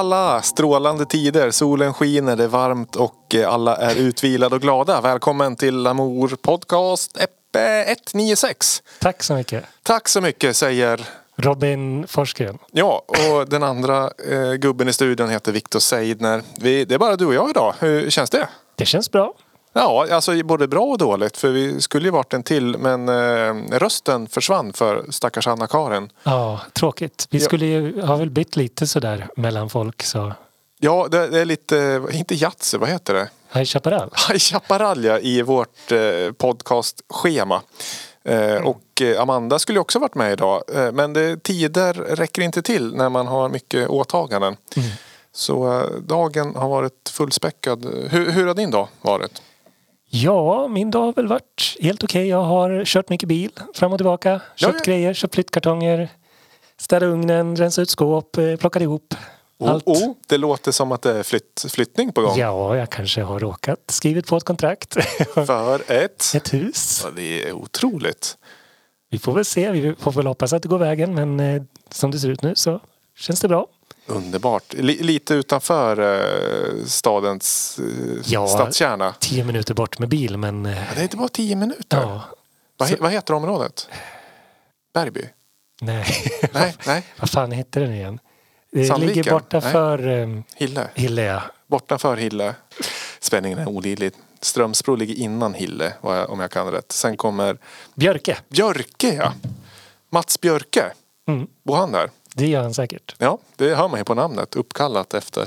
alla! Strålande tider, solen skiner, det är varmt och eh, alla är utvilade och glada. Välkommen till Amour Podcast Eppe 196. Tack så mycket. Tack så mycket säger Robin Forsgren. Ja, och den andra eh, gubben i studion heter Viktor Seidner. Vi, det är bara du och jag idag. Hur känns det? Det känns bra. Ja, alltså både bra och dåligt. För vi skulle ju varit en till men eh, rösten försvann för stackars Anna-Karin. Ja, tråkigt. Vi skulle ju, har väl bytt lite sådär mellan folk så. Ja, det, det är lite, inte Yatzy, vad heter det? High Chaparral. High Chaparral ja, i vårt eh, podcastschema. Eh, och eh, Amanda skulle ju också varit med idag. Eh, men det, tider räcker inte till när man har mycket åtaganden. Så eh, dagen har varit fullspäckad. Hur, hur har din dag varit? Ja, min dag har väl varit helt okej. Jag har kört mycket bil fram och tillbaka. Köpt ja. grejer, köpt flyttkartonger. Städat ugnen, rensat ut skåp, eh, plockat ihop. Allt. Oh, oh, det låter som att det är flytt, flyttning på gång. Ja, jag kanske har råkat skrivit på ett kontrakt. För ett... ett hus. Ja, det är otroligt. Vi får väl se. Vi får väl hoppas att det går vägen. Men eh, som det ser ut nu så känns det bra. Underbart. Li, lite utanför eh, stadens eh, Ja. stadskärna. Tio minuter bort med bil men eh, Ja, det är inte bara tio minuter. ja, Vad, Så- vad heter området? Bergby? nej. Nej, nej. Vad fan heter den igen? Det Sandviken? ligger borta Nej. för Hille. Hille. ja. Bortanför Hille. Spänningen är olidlig. Strömsbro ligger innan Hille om jag kan rätt. Sen kommer Björke. Björke ja. Mats Björke. Mm, Bor han där? Det gör han säkert. Ja, det hör man ju på namnet. Uppkallat efter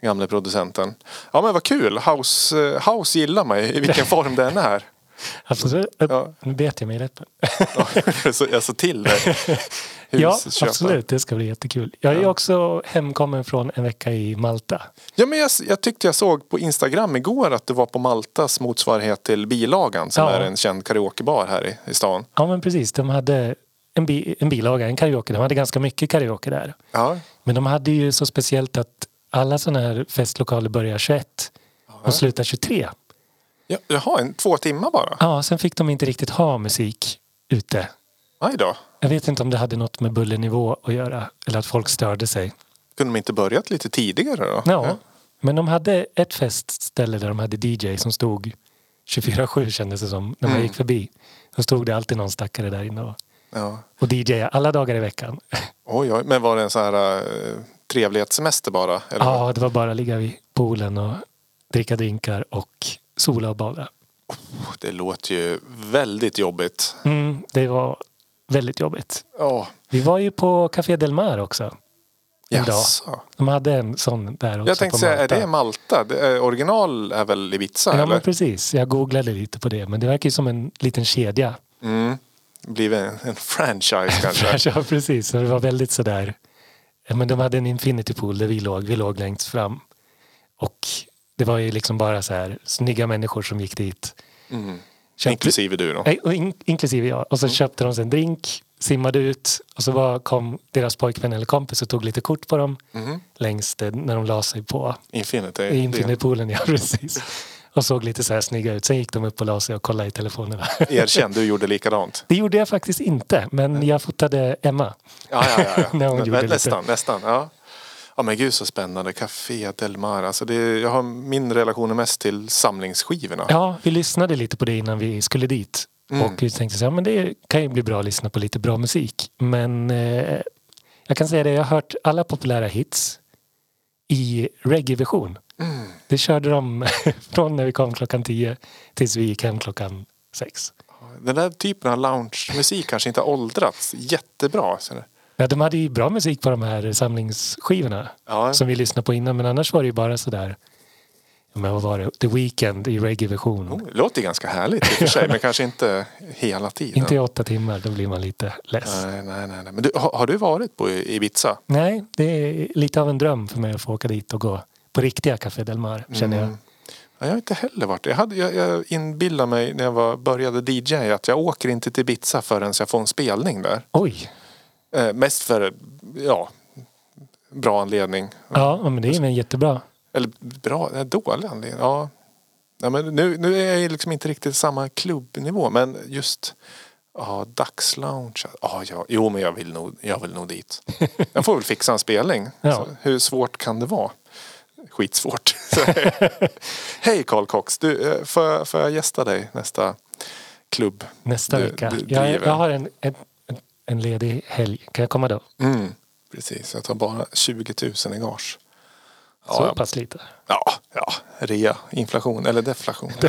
den gamle producenten. Ja men vad kul. House, eh, house gillar man i vilken form den är. Absolut. Ja. Nu bet jag mig i läppen. Ja, så, alltså till det. Ja, absolut. Det ska bli jättekul. Jag är ju också hemkommen från en vecka i Malta. Ja, men jag, jag tyckte jag såg på Instagram igår att du var på Maltas motsvarighet till Bilagan som Ja. är en känd karaokebar här i, i stan. Ja men precis. De hade en, bi- en bilaga, en karaoke. De hade ganska mycket karaoke där. Ja, Men de hade ju så speciellt att alla sådana här festlokaler börjar 21 och slutar 23. ja jaha, en, två timmar bara? Ja, sen fick de inte riktigt ha musik ute. Aj då. Jag vet inte om det hade något med bullernivå att göra eller att folk störde sig. Kunde de inte börjat lite tidigare då? Ja, men de hade ett festställe där de hade DJ som stod 24-7 kändes det som när man Mm. gick förbi. Då stod det alltid någon stackare där inne och, ja. och DJ alla dagar i veckan. Oj, oj. Men var det en sån här uh, trevlighetssemester bara? Eller? Ja, det var bara ligga vid poolen och dricka drinkar och sola och bada. Det låter ju väldigt jobbigt. Mm, det var väldigt jobbigt. Ja, Vi var ju på Café Del Mar också. Dag. jaså. De hade en sån där också Jag tänkte säga, är Malta. det Malta? Det är, original är väl Ibiza Ja eller? men precis, jag googlade lite på det men det verkar ju som en liten kedja. Mm. Blir en, en franchise kanske? ja precis, det var väldigt sådär. Ja, men de hade en infinity pool där vi låg, vi låg längst fram. Och det var ju liksom bara så här snygga människor som gick dit. Mm. Köpte- Inklusive du då? Nej, och in, inklusive jag. Och så Mm. köpte de sig en drink, simmade ut och så var, kom deras pojkvän eller kompis och tog lite kort på dem Mhm. längst eh, när de la sig på Infinity. infinity-poolen. Ja, precis. Och såg lite så här snygga ut. Sen gick de upp och la sig och kollade i telefonerna. Erkänn, du gjorde likadant. Det gjorde jag faktiskt inte, men jag fotade Emma. Ja, ja, ja. ja. När hon Nä- gjorde lite. nästan, nästan. Ja. ja, men gud så spännande. Café Del Mar. Alltså det, jag har min relation är mest till samlingsskivorna. Ja, vi lyssnade lite på det innan vi skulle dit. Mm. Och vi tänkte så här, men det kan ju bli bra att lyssna på lite bra musik. Men eh, jag kan säga det, jag har hört alla populära hits i reggae-version. Mm. Det körde de från när vi kom klockan 10 tills vi gick hem klockan 6. Den där typen av lounge-musik kanske inte har åldrats jättebra. Ja, de hade ju bra musik på de här samlingsskivorna Ja, som vi lyssnade på innan. Men annars var det ju bara sådär, men vad var det, The Weeknd i reggae-version. oh, det låter ganska härligt i och för sig, men kanske inte hela tiden. Inte i åtta timmar, då blir man lite less. Nej, nej. nej. Men du, har, har du varit på Ibiza? Nej, det är lite av en dröm för mig att få åka dit och gå på riktiga Café Del Mar, känner jag. Mm. Ja, jag har inte heller varit jag, hade, jag, jag inbillade mig när jag var, började DJ att jag åker inte till Ibiza förrän jag får en spelning där. Oj! Eh, mest för, ja, bra anledning. Ja, men det är en jättebra. Eller bra, eh, dålig anledning. Ja. Ja, men nu, nu är jag liksom inte riktigt samma klubbnivå men just Ja, dagslounge. Ja, ja, jo men jag vill nog, jag vill nog dit. Jag får väl fixa en spelning. Ja. Så, hur svårt kan det vara? Skitsvårt. Hej Carl Cox, du, eh, får, jag, får jag gästa dig nästa klubb? Nästa Du- vecka. du jag, jag har en, en, en- ledig helg. Kan jag komma då? Mm, precis, jag tar bara 20 000 i gage. Ja, Så pass lite. Ja, ja, rea, inflation eller deflation.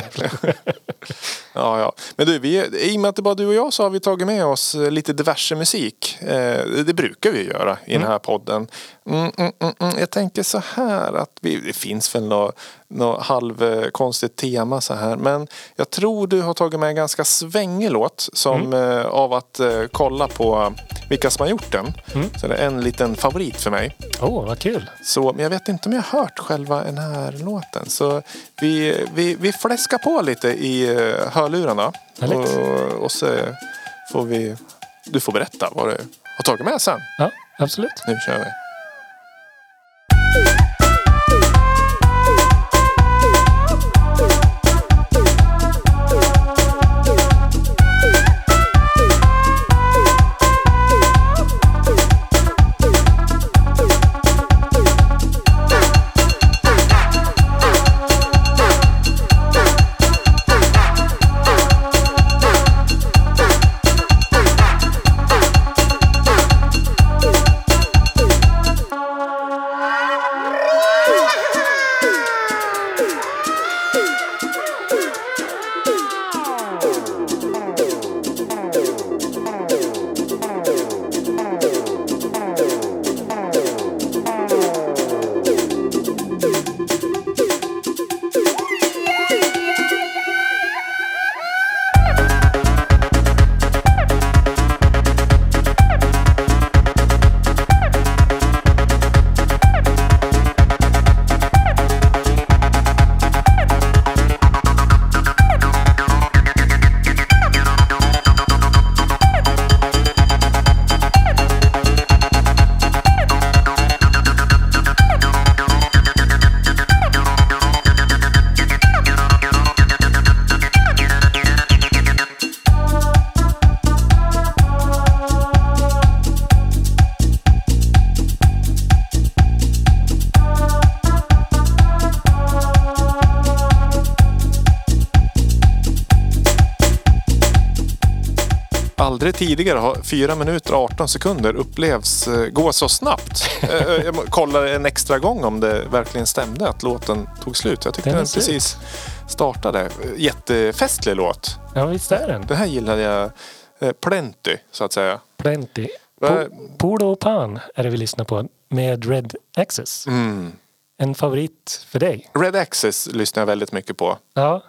ja, ja. Men du, vi, i och med att det bara du och jag så har vi tagit med oss eh, lite diverse musik. Eh, det brukar vi göra i den här podden. Mm, mm, mm, mm. Jag tänker så här att vi, det finns väl något, något halvkonstigt tema så här. Men jag tror du har tagit med en ganska svängig låt som eh, av att eh, kolla på vilka som har gjort den. Så det är en liten favorit för mig. Åh, oh, vad kul. Så, men jag vet inte om jag har hört själva den här låten. Så vi, vi, vi fläskar på lite i eh, hörlurarna. Och, och så får vi... Du får berätta vad du har tagit med sen. Ja, absolut. Nu kör vi. Aldrig tidigare har 4 minuter och 18 sekunder upplevs eh, gå så snabbt. Eh, Jag kollar en extra gång om det verkligen stämde att låten tog slut. Jag tyckte Den den precis startade. Jättefestlig låt. Ja, visst är den. Den här gillade jag eh, plenty så att säga. Plenty. Polo och Pan är det vi lyssnar på med Red Access. Mm. En favorit för dig. Red Access lyssnar jag väldigt mycket på. Ja,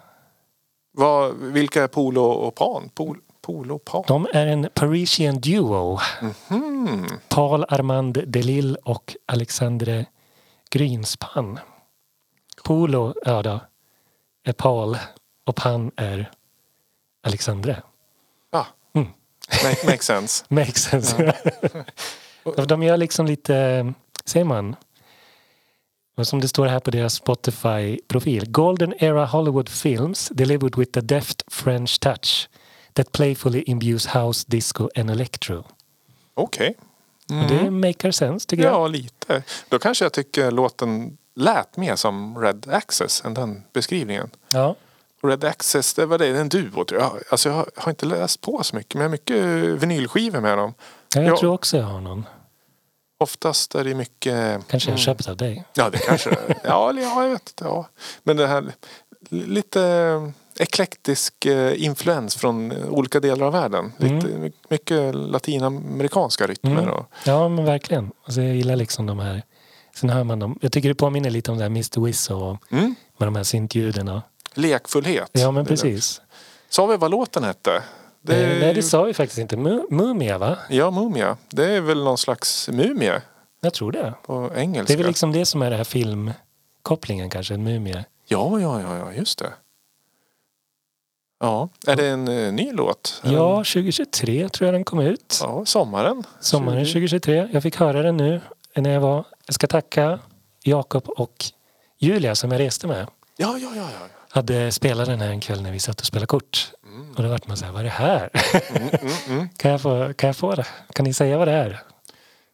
Vad, vilka är Polo och Pan? Pol, polo de är en Parisian duo. Hmm. Paul Armand Delille och Alexandre Grynspan. Polo, ja då, är Paul och Pan är Alexandre. Ja. Mm. Make, makes sense. Makes sense. De gör liksom lite, säger man, och som det står här på deras Spotify-profil. Golden era Hollywood films delivered with a deft French touch that playfully imbues house, disco and electro. Okej. Och det maker sense tycker jag. Ja, lite. Då kanske jag tycker låten lät mer som Red Access än den beskrivningen. Ja. Red Access, det var det, det är en duo tror jag. Alltså jag har- inte läst på så mycket men jag har mycket vinylskivor med dem. Ja, jag Ja. tror också jag har någon. Oftast är det mycket... Kanske jag Mm. köpt av dig. Ja, det kanske ja, ja, jag vet inte. Ja. Men det här li- lite eklektisk eh, influens från olika delar av världen. Lite, my- Mycket latinamerikanska rytmer. Mm. Och, Ja, men verkligen. Alltså, jag gillar liksom de här. Sen hör man dem. Jag tycker det påminner lite om det här Mr. Wiz och mm, med de här syntljuden. lekfullhet. Ja, men precis. Sa vi vad låten hette? Det Eh, är Nej, det sa vi faktiskt inte. Mu- Mumia, va? Ja, mumia. Det är väl någon slags mumie Jag tror det. på engelska. Det är väl liksom det som är det här filmkopplingen kanske, en mumie. Ja, ja, ja, ja, just det. Ja, är det en eh, ny låt? Ja, 2023 tror jag den kom ut. Ja, sommaren. Sommaren 20. 2023. Jag fick höra den nu när jag var... Jag ska tacka Jakob och Julia som jag reste med. Ja, ja, ja, ja. Hade spelat den här en kväll när vi satt och spelade kort. Mm. Och då vart man så här, vad är det här? Mm, mm, mm. kan, jag få, kan jag få det? Kan ni säga vad det är?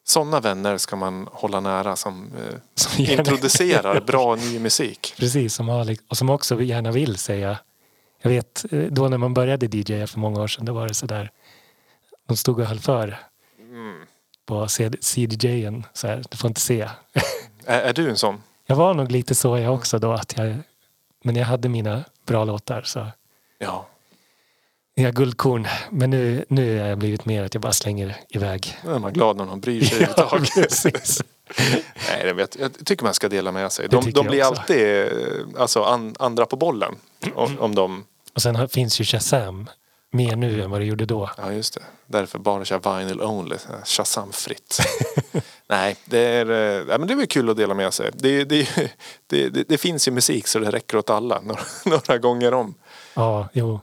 Sådana vänner ska man hålla nära som eh, Som introducerar bra ny musik. Precis, som har, och som också gärna vill säga. Jag vet eh, då när man började DJa för många år sedan, då var det så där. De stod och höll för Mm. på CD CDJen. Så här, du får inte se. Är, är du en sån? Jag var nog lite så jag också då. Att jag, men jag hade mina bra låtar. Så Ja. inga guldkorn. Men nu, nu har jag blivit mer att jag bara slänger iväg. Då är man glad när någon bryr sig Ja, överhuvudtaget. precis. Nej, det vet, jag tycker man ska dela med sig. De, de blir också. alltid eh, alltså, an, andra på bollen. Om, om de... Och sen finns ju Shazam mer nu än vad det gjorde då. Ja, just det. Därför bara kör vinyl only. Shazam-fritt. Nej, det är, eh, ja, men det är väl kul att dela med sig. Det, det, det, det, det finns ju musik så det räcker åt alla några, några gånger om. Ja, jo.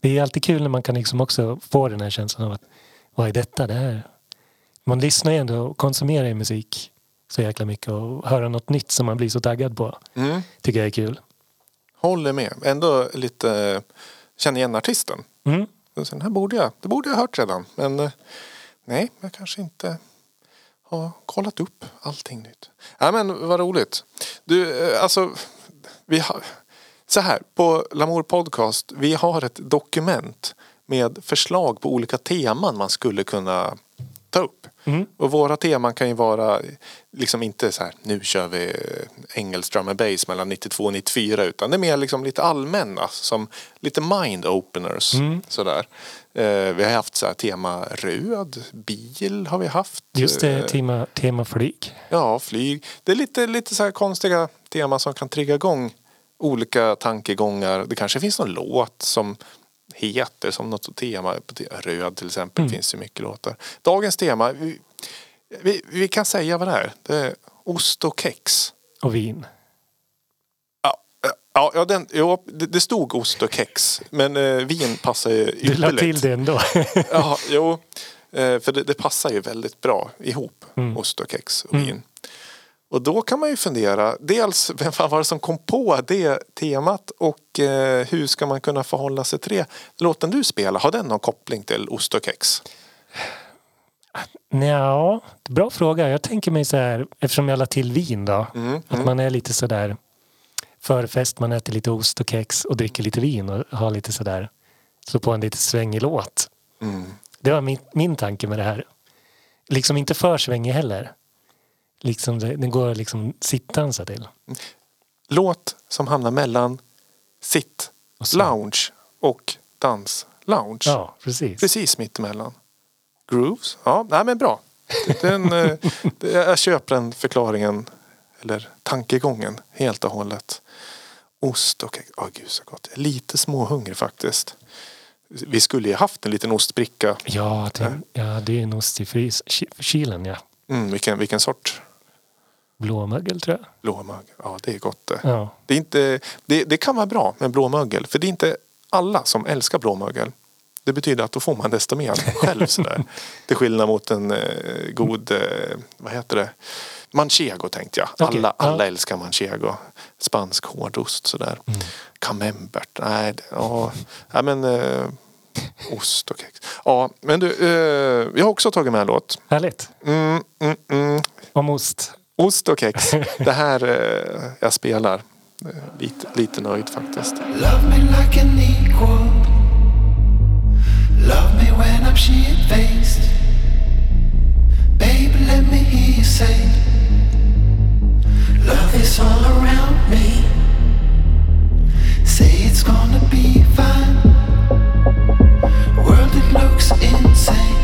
Det är alltid kul när man kan liksom också få den här känslan av att vad är detta? Det här? Man lyssnar ju ändå och konsumerar ju musik så jäkla mycket och höra något nytt som man blir så taggad på. Mm. Tycker jag är kul. Håller med. Ändå lite... eh, Känner igen artisten. Mm. Sen, här borde jag, det borde jag ha hört redan. Men eh, nej, jag kanske inte har kollat upp allting nytt. Ja, men vad roligt. Du, eh, alltså, vi har, så här, på Lamour Podcast, vi har ett dokument med förslag på olika teman man skulle kunna ta upp. Mm. Och våra teman kan ju vara liksom inte så här nu kör vi engelsk drum and bass mellan 92 och 94 utan det är mer liksom lite allmänna som lite mind openers Mm. sådär. Eh, vi har haft så här tema röd, bil har vi haft. Just det, Eh, tema, tema flyg. Ja, flyg. Det är lite, lite så här konstiga teman som kan trigga igång olika tankegångar. Det kanske finns någon låt som heter som något tema. Röd till exempel Mm. finns det mycket låtar. Dagens tema, vi, vi, vi kan säga vad det är. Det är ost och kex. Och vin. Ja, ja, ja den, jo, det, det stod ost och kex. Men eh, vin passar ju Du la till ypperligt. det ändå. Ja, jo. Eh, för det, det passar ju väldigt bra ihop. Mm. Ost och kex och Mm. vin. Och då kan man ju fundera, dels vem fan var det som kom på det temat och eh, hur ska man kunna förhålla sig till det? Låten du spelar, har den någon koppling till ost och kex? Ja, bra fråga. Jag tänker mig så här, eftersom jag la till vin då. Mm, Att mm. man är lite sådär förfest, man äter lite ost och kex och dricker lite vin och har lite sådär, slår på en lite svängig låt. Mm. Det var min, min tanke med det här. Liksom inte för svängig heller. Liksom det, den går liksom sittdansa till. Låt som hamnar mellan sitt Och lounge och dans lounge. Ja, precis. Precis mittemellan. Grooves, ja, nej men bra. Den, eh, jag köper den förklaringen, eller tankegången, helt och hållet. Ost och ägg, åh gud så gott. Lite småhungrig faktiskt. Vi skulle ju haft en liten ostbricka. Ja, det, ja, det är en ost i frys, ky- kylen, ja. Mm, vilken, vilken sort? Blåmögel tror jag. Blåmögel. Ja, det är gott det. Ja. Det, är inte, det. det kan vara bra med blåmögel. För det är inte alla som älskar blåmögel. Det betyder att då får man desto mer själv. Sådär. Till skillnad mot en eh, god, eh, vad heter det? Manchego tänkte jag. Okej, Alla, alla ja. älskar manchego. Spansk hårdost sådär. Mm. Camembert. Nej, det- ja. Nej men eh, ost och kex. Ja, men du, eh, jag har också tagit med en låt. Härligt. Mm, mm, mm. Om ost. Ost och kex. Det här eh, jag spelar. Eh, lite, lite nöjd faktiskt. Love me like an equal. Love me when I'm shit faced. Baby, let me hear you say. Love is all around me. Say it's gonna be fine. World, it looks insane.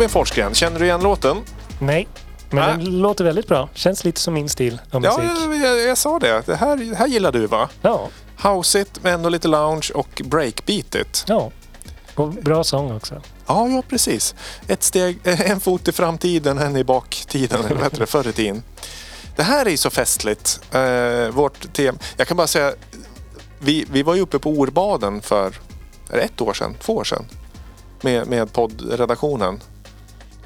Robin Forsgren, känner du igen låten? Nej, men Nej. den låter väldigt bra. Känns lite som min stil av Ja, musik. jag, jag, jag sa det. Det här, det här gillar du va? Ja, Houseigt men ändå lite lounge och breakbeatigt. ja. Och bra sång också. Ja, ja precis. Ett steg, en fot i framtiden, en i baktiden, eller det, förr i tiden. Det här är ju så festligt. Eh, vårt tema. Jag kan bara säga, vi, vi var ju uppe på Orbaden för ett år sedan, två år sedan. Med, med poddredaktionen.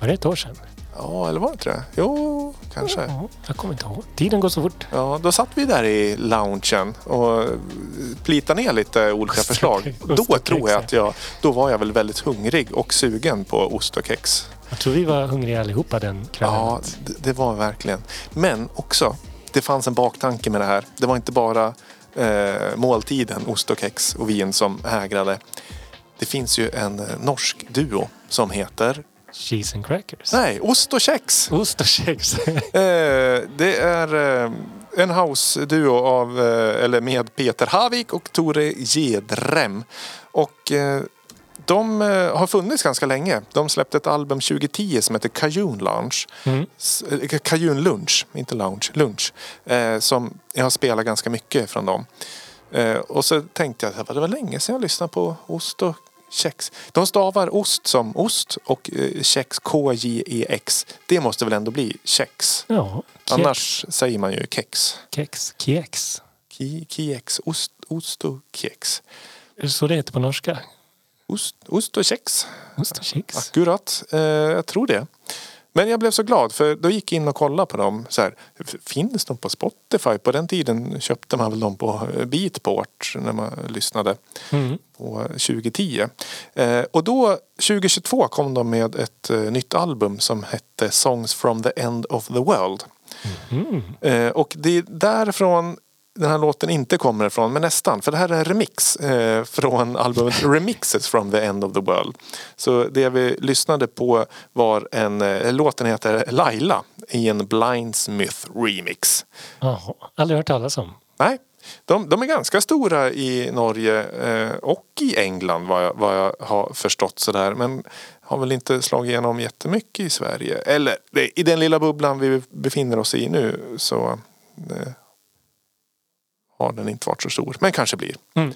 Var det ett år sedan? Ja, eller var det inte det? Jo, kanske. Ja, jag kommer inte ihåg. Tiden går så fort. Ja, då satt vi där i loungen och plitade ner lite olika Ost förslag. Då tror jag att jag, då var jag väl väldigt hungrig och sugen på ost och kex. Jag tror vi var hungriga allihopa den kvällen. Ja, det, det var verkligen. Men också, det fanns en baktanke med det här. Det var inte bara eh, måltiden, ost och kex och vin som hägrade. Det finns ju en norsk duo som heter, Cheese and crackers. nej, Ost och kex. Ost och kex. Eh, det är eh, en house-duo av, eh, eller med Peter Havik och Tore Gedrem. Och eh, de eh, har funnits ganska länge. De släppte ett album 2010 som heter Cajun Lounge. Mm. S- eh, Cajun Lunch, inte Lounge, Lunch. Som jag har spelat ganska mycket från dem. Och så tänkte jag att det var länge sedan jag lyssnade på ost och kex. De stavar ost som ost och eh, kex K-J-E-X. Det måste väl ändå bli kex. Ja, kex. Annars säger man ju kex. Kex. Kex. Kex, ost, ost och kex. Så det heter på norska? Ost, ost och kex. Ost och kex. Akkurat, eh, jag tror det. Men jag blev så glad för då gick jag in och kollade på dem. Så här, finns de på Spotify? På den tiden köpte man väl dem på eh, Beatport när man lyssnade Mm. på 2010. Eh, och då 2022 kom de med ett eh, nytt album som hette Songs from the end of the world. Mm. Eh, och det är därifrån den här låten inte kommer ifrån, men nästan. För det här är en remix eh, från albumet Remixes from the end of the world. Så det vi lyssnade på var en, eh, låten heter Laila i en Blindsmith remix. Jaha, aldrig hört talas om. Nej, de, de är ganska stora i Norge eh, och i England vad jag, vad jag har förstått sådär. Men har väl inte slagit igenom jättemycket i Sverige. Eller det, i den lilla bubblan vi befinner oss i nu så eh, har den inte varit så stor. Men kanske blir. Mm.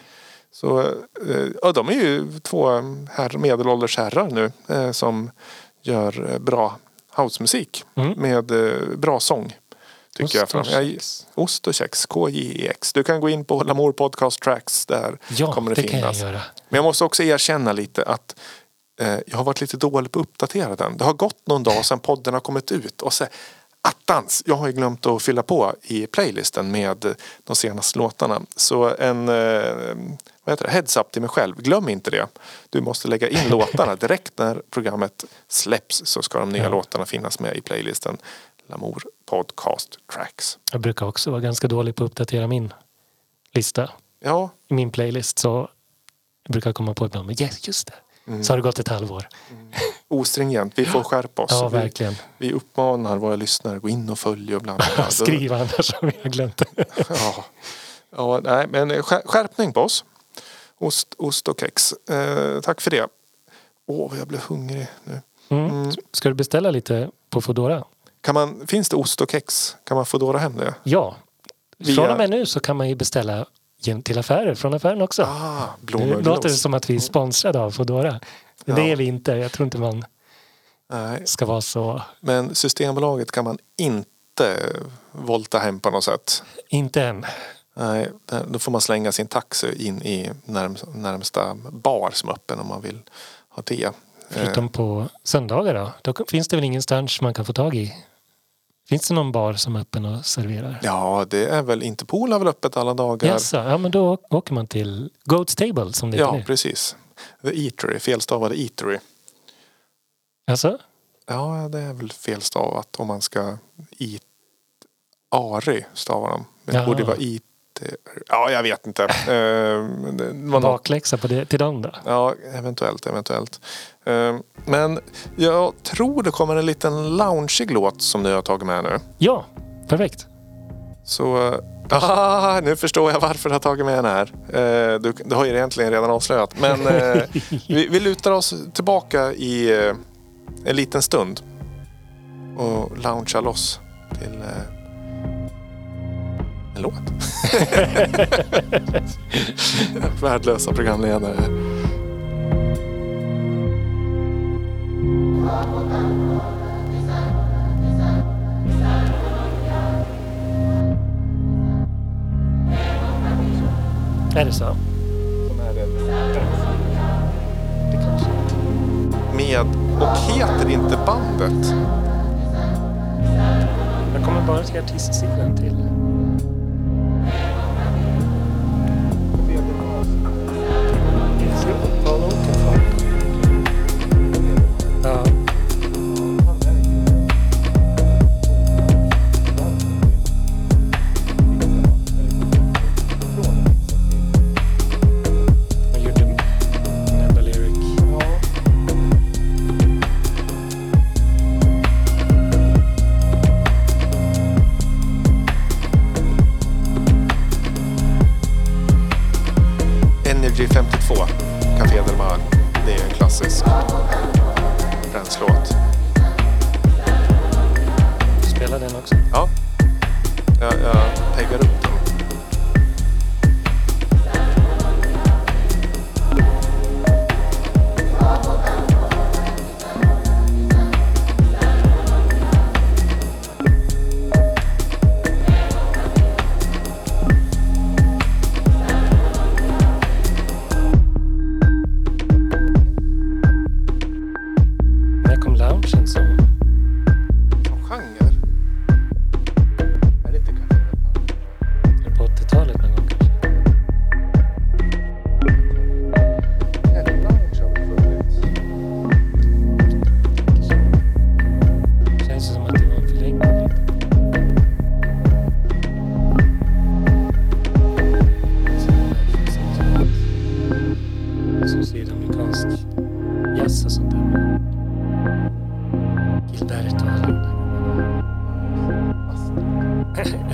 Så, eh, ja, de är ju två herr, medelålders herrar nu eh, som gör eh, bra housemusik Mm. med eh, bra sång. Tycker Ost jag. Fram. Jag, kex. Ost och kex, KJEX. Du kan gå in på Lamour Podcast Tracks. Där Ja, kommer det, det jag finnas. göra. Men jag måste också erkänna lite att eh, jag har varit lite dålig på att uppdatera den. Det har gått någon dag sedan podden har kommit ut och så attans, jag har ju glömt att fylla på i playlisten med de senaste låtarna. Så en eh, vad heter det? heads up till mig själv, glöm inte det. Du måste lägga in låtarna direkt när programmet släpps så ska de nya Ja. låtarna finnas med i playlisten Lamour Podcast Tracks. Jag brukar också vara ganska dålig på att uppdatera min lista. Ja, I min playlist så jag brukar komma på ibland, men yes, just det. Mm. Så har det gått ett halvår. ostringent, vi får skärpa oss. Ja, vi, verkligen. vi uppmanar våra lyssnare, gå in och följ och bland annat. Skriv annars om jag har glömt det. Ja, ja nej, men skär- skärpning på oss. Ost, ost och kex. Eh, tack för det. Åh, vad jag blev hungrig nu. Mm. Ska du beställa lite på Foodora? Kan man, finns det ost och kex? Kan man få dåra hem det? Ja. Via- Från och med nu så kan man ju beställa till affärer från affären också. Ah, blommor låter det som att vi är sponsrade av Foodora. Men det Ja. är vi inte. Jag tror inte man Nej, ska vara så... men Systembolaget kan man inte volta hem på något sätt. Inte än. Nej, då får man slänga sin taxi in i närmsta, bar som är öppen om man vill ha det. Eh, Förutom på söndagar då. Då finns det väl ingenstans man kan få tag i? Finns det någon bar som är öppen och serverar? Ja, det är väl Interpol har väl öppet alla dagar. Jaså, ja men då åker man till Goats Table som det heter ja, nu. precis. The Eatery, felstavade Eatery. Alltså? Ja, det är väl felstavat om man ska i Ari stavar de. Det borde vara Ja, jag vet inte. Eh, Bakläxa på det, till dem då? Ja, eventuellt, eventuellt. Eh, Men jag tror det kommer en liten loungeig låt som du har tagit med nu. Ja, perfekt. Så ah, nu förstår jag varför du har tagit med den här. Eh, Du, du har ju egentligen redan avslöjat. Men eh, vi, vi lutar oss tillbaka i, eh, en liten stund och loungea loss till eh, en låt. Värdelösa programledare. Är det så? Det kanske. Med, och heter inte bandet? Jag kommer bara till artistsidan till.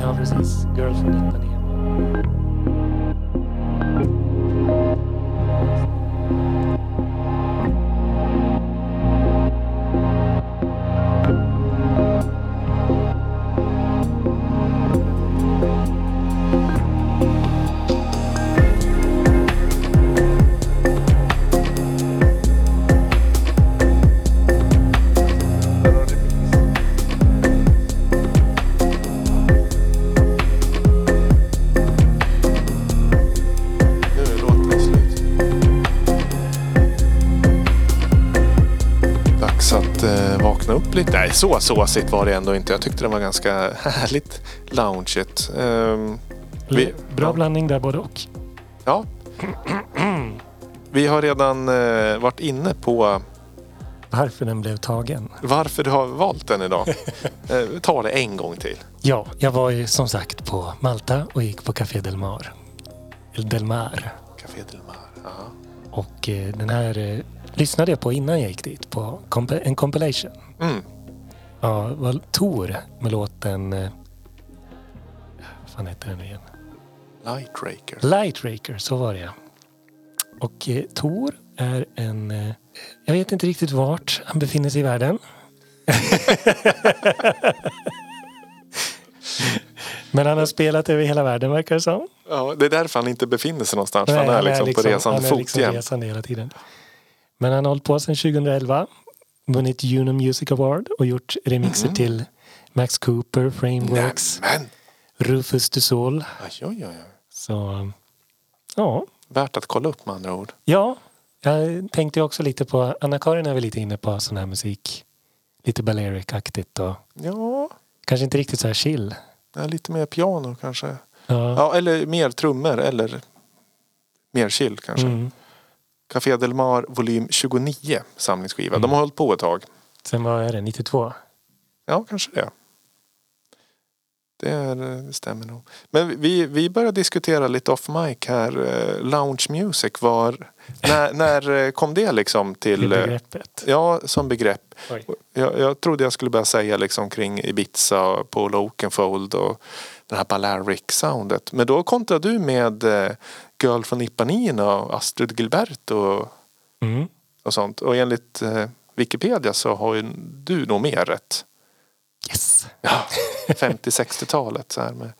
Där. Ja, precis. Girl från Ipanema. Så såsigt var det ändå inte. Jag tyckte det var ganska härligt loungeigt. Ehm, Vi- Bra ja. blandning där både och. ja. Vi har redan eh, varit inne på Varför den blev tagen. varför du har valt den idag. eh, ta det en gång till. Ja, jag var ju som sagt på Malta och gick på Café Del Mar. Del Mar. Café Del Mar. Ja. Och eh, den här eh, lyssnade jag på innan jag gick dit. På en compilation. Mm. Ja, var Tor med låten... Eh, vad fan heter den igen? Lightraker. Lightraker, så var det ja. Och eh, Tor är en... Eh, jag vet inte riktigt vart han befinner sig i världen. Men han har spelat över hela världen verkar det som. Ja, det är därför han inte befinner sig någonstans. Nej, han är liksom, på resande han är fot liksom jämt. resande hela tiden. Men han har hållit på sedan 2011. Vunnit Juno Music Award och gjort remixer Mhm. till Max Cooper, Frameworks, Nämen! Rufus du Sol. Oj, oj, oj. Så ja, Värt att kolla upp med andra ord. ja, jag tänkte också lite på, Anna-Karin är väl lite inne på sån här musik. Lite Balearic-aktigt och Ja, kanske inte riktigt så här chill. är lite mer piano kanske. Ja. Ja, eller mer trummor eller mer chill kanske. Mm. Café Del Mar volym 29 samlingsskiva. Mm. De har hållit på ett tag. Sen vad är det, 92? Ja, kanske det. Det, är, det stämmer nog. Men vi, vi började diskutera lite off mic här. eh, Lounge music var... När, när eh, kom det liksom till... Till eh, begreppet. Ja, som begrepp. Jag, jag trodde jag skulle börja säga liksom kring Ibiza, Paul Oakenfold och den här Balearic-soundet. Men då kontrar du med eh, Girl från Ipanema och Astrid Gilberto och, Mm. och sånt. Och enligt eh, Wikipedia så har ju du nog mer rätt. Yes! Ja, 50-60-talet så här med,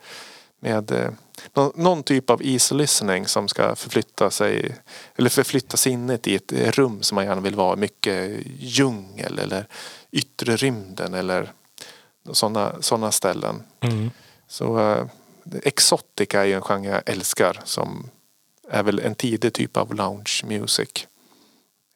med eh, någon, någon typ av easy listening som ska förflytta sig eller förflytta sinnet i ett rum som man gärna vill vara. Mycket djungel eller yttre rymden eller sådana såna ställen. Mm. Så uh, Exotica är ju en genre jag älskar som är väl en tidig typ av lounge music.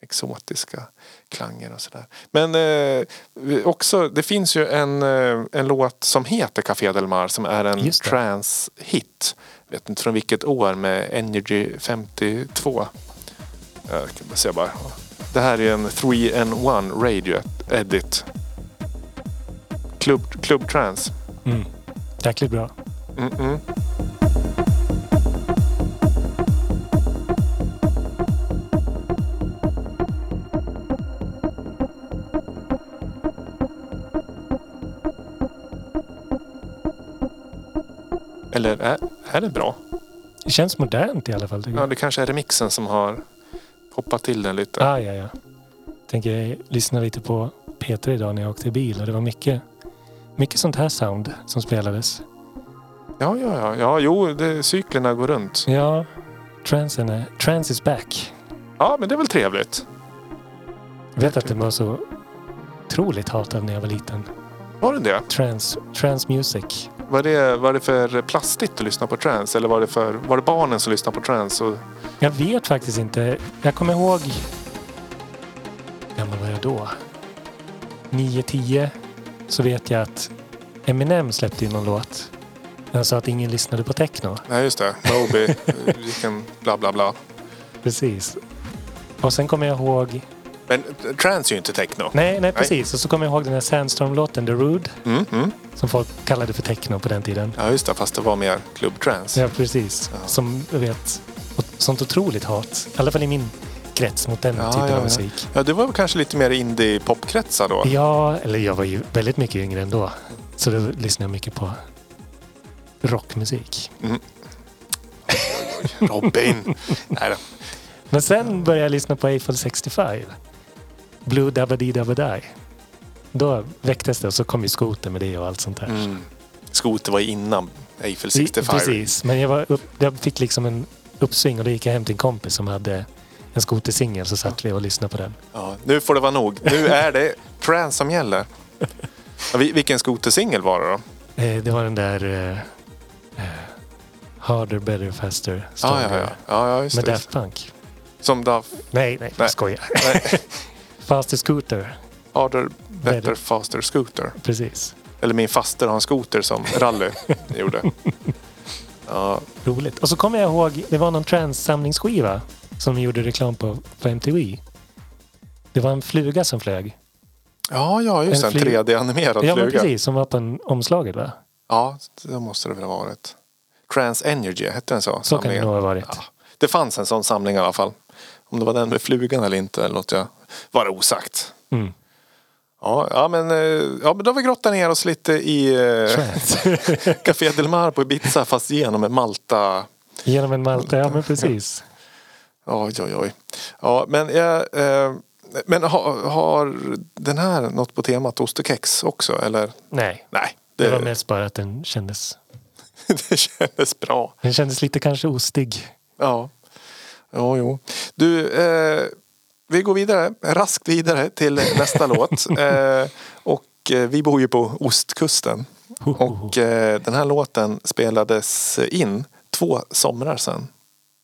Exotiska klanger och sådär. Men eh, också, det finns ju en, eh, en låt som heter Café Del Mar som är en trance-hit. Vet inte från vilket år med Energy 52. Jag kan bara se bara. Det här är en 3N1 radio edit. Club, Club Trance. Mm. Jäkligt bra. Mm-mm. Eller är, är det bra? Det känns modernt i alla fall. Ja, jag. det kanske är remixen som har poppat till den lite. Ah, ja, ja. Tänker jag lyssna lite på Peter idag när jag åkte bil och det var mycket, mycket sånt här sound som spelades. Ja, ja, ja. ja jo, det, cyklerna går runt. Ja, transen är, trans is back. Ja, men det är väl trevligt. Jag vet att det var så otroligt hatad när jag var liten. Var det det? Trans, trans music. Var det, var det för plastigt att lyssna på trance? Eller var det, för, var det barnen som lyssnade på trance? Och, Jag vet faktiskt inte. Jag kommer ihåg... Hur gammal var jag då? 9-10. Så vet jag att Eminem släppte ju någon låt. Han sa att ingen lyssnade på techno. nej, just det. Moby, vilken bla bla bla. Precis. Och sen kommer jag ihåg... Men trance är ju inte techno. Nej, nej precis. Och så kommer jag ihåg den här Sandstorm-låten, The Rude. Mm, mm. Som folk kallade för techno på den tiden. Ja, just det. Fast det var mer klubbtrance. Ja, precis. Ja. Som jag vet, sånt otroligt hat. I alla fall i min krets mot den Ja, typen ja, av musik. Ja, det var kanske lite mer indie-popkretsar då. Ja, eller jag var ju väldigt mycket yngre ändå. Så då lyssnade jag mycket på rockmusik. Robin. nej då. Men sen började jag lyssna på Eiffel 65. Blue Dabba-Dee Dabba-Die. Då väcktes det och så kom ju skoter med det och allt sånt där. Mm. Skoter var innan Eiffel I- 65. Precis, men jag, var upp, jag fick liksom en uppsving och då gick jag hem till en kompis som hade en skotersingel så satt vi och lyssnade på den. Ja, nu får det vara nog. Nu är det trance som gäller. Vilken skotersingel var det då? Eh, det var den där eh, Harder, Better, Faster, Ja, Stronger. ja, ja. ja, ja just Med. Daft Punk. Som Daft Nej, nej, Nej. skojar. nej, Faster Scooter, Harder, Better, Better. Faster Scooter. precis. Eller min faster har en skoter som rally gjorde. Ja, Roligt. Och så kommer jag ihåg, det var någon trans-samlingsskiva som de gjorde reklam på på MTV. Det var en fluga som flög. ja, ja just En. En flyg- 3D-animerad Ja, fluga. precis. Som var på en omslaget, va? Ja, det måste det väl ha varit. Trans Energy, hette den så? Så kan det samlingen? nog ha varit. Ja, det fanns en sån samling i alla fall. Om det var den med flugan eller inte låter jag vara osagt. Mm. Ja, ja, men, eh, ja, men då har vi grottat ner oss lite i eh. Café Del Mar på Ibiza fast genom en Malta. Genom en Malta, ja men precis. Oj, oj, oj. Ja, men jag, eh, men har, har den här något på temat ost och kex också? Eller? Nej, Nej, det det, var mest bara att den kändes... det kändes bra. Den kändes lite kanske ostig. Ja, jo, jo. Du, eh, vi går vidare, raskt vidare till nästa låt. Eh, och eh, vi bor ju på ostkusten. Och eh, den här låten spelades in två somrar sedan.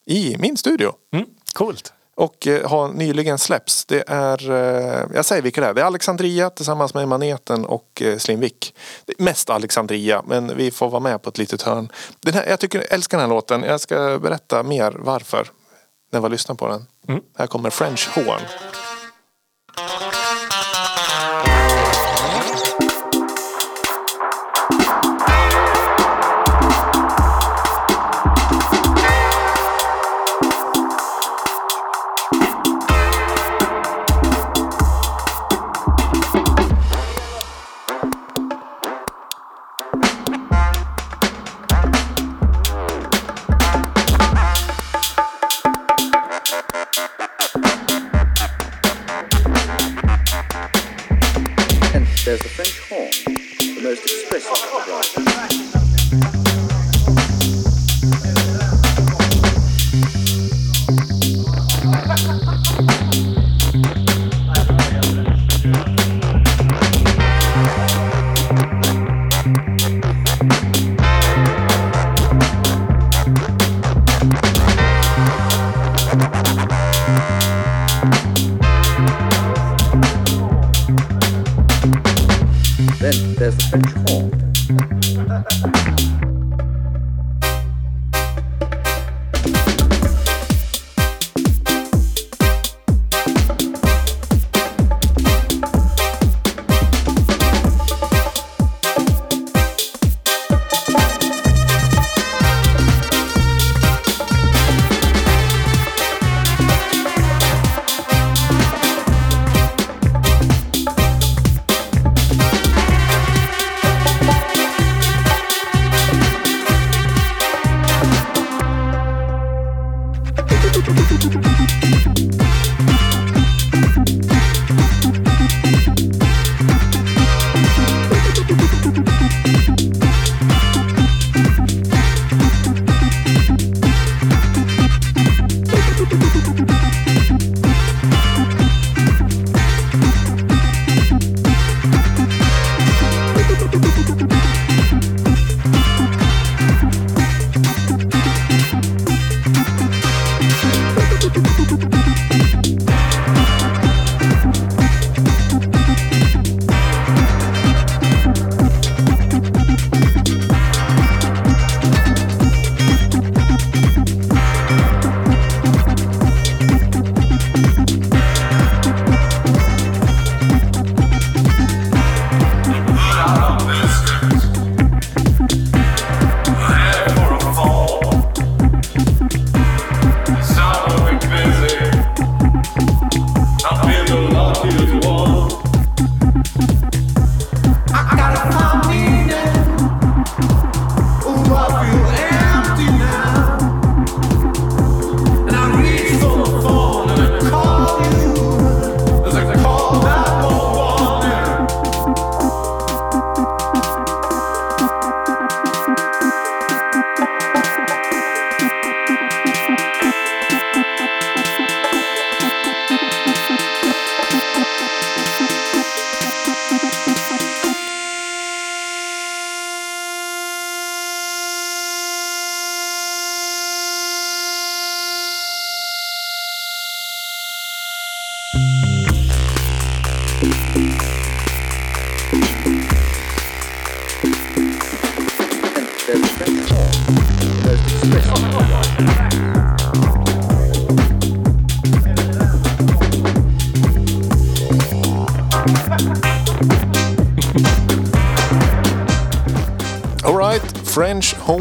I min studio. Mm, coolt. Och eh, har nyligen släppts. Det är, eh, jag säger vilka det är. Det är Alexandria tillsammans med Maneten och eh, Slimvik. Mest Alexandria men vi får vara med på ett litet hörn. Den här, jag tycker, jag älskar den här låten. Jag ska berätta mer varför när vi lyssnar på den. Mm. Här kommer French Horn.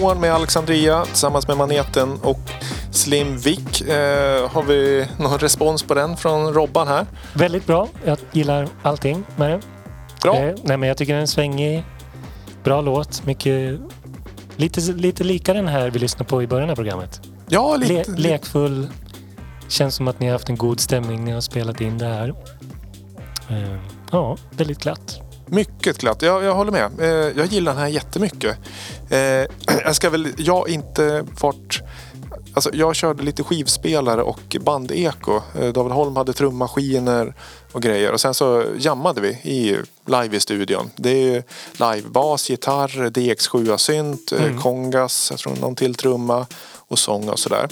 Horn med Alexandria tillsammans med Maneten och Slim Vic. Eh, har vi någon respons på den från Robban här? Väldigt bra. Jag gillar allting med den. Bra. Eh, nej, men jag tycker den är svängig. Bra låt. Mycket, lite, lite lika den här vi lyssnade på i början av programmet. Ja, Le, lite. lekfull. Känns som att ni har haft en god stämning när ni har spelat in det här. Eh, ja, väldigt glatt. Mycket glatt. Jag, jag håller med. Eh, jag gillar den här jättemycket. Eh, jag ska väl, jag inte varit... Alltså jag körde lite skivspelare och bandeko. Eh, David Holm hade trummaskiner och grejer. Och sen så jammade vi i, live i studion. Det är livebas, gitarr, DX7-synt, mm. kongas, jag tror någon till trumma och sång och sådär.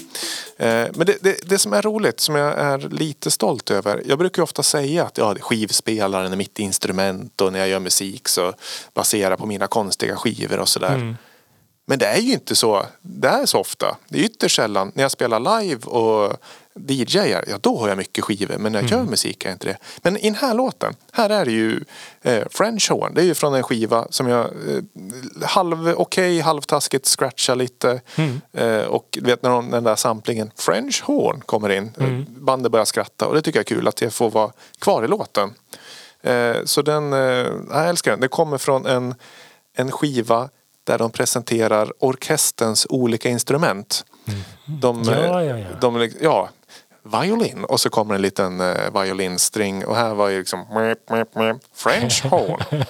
Eh, Men det, det, det som är roligt, som jag är lite stolt över. Jag brukar ju ofta säga att ja, skivspelaren är mitt instrument och när jag gör musik så baserar på mina konstiga skivor och sådär. Mm. Men det är ju inte så, det är så ofta. Det är ytterst sällan. När jag spelar live och DJar, ja då har jag mycket skivor. Men när jag gör musik är jag inte det. Men i den här låten, här är det ju eh, French Horn. Det är ju från en skiva som jag eh, halv okej, halvtaskigt scratchar lite. Eh, och vet när de, den där samplingen French Horn kommer in. eh, Bandet börjar skratta och det tycker jag är kul att det får vara kvar i låten. Eh, så den, eh, jag älskar den. Det kommer från en, en skiva där de presenterar orkesterns olika instrument. De, Ja, ja, ja. De, ja, violin och så kommer en liten eh, violinstring och här var ju liksom French horn.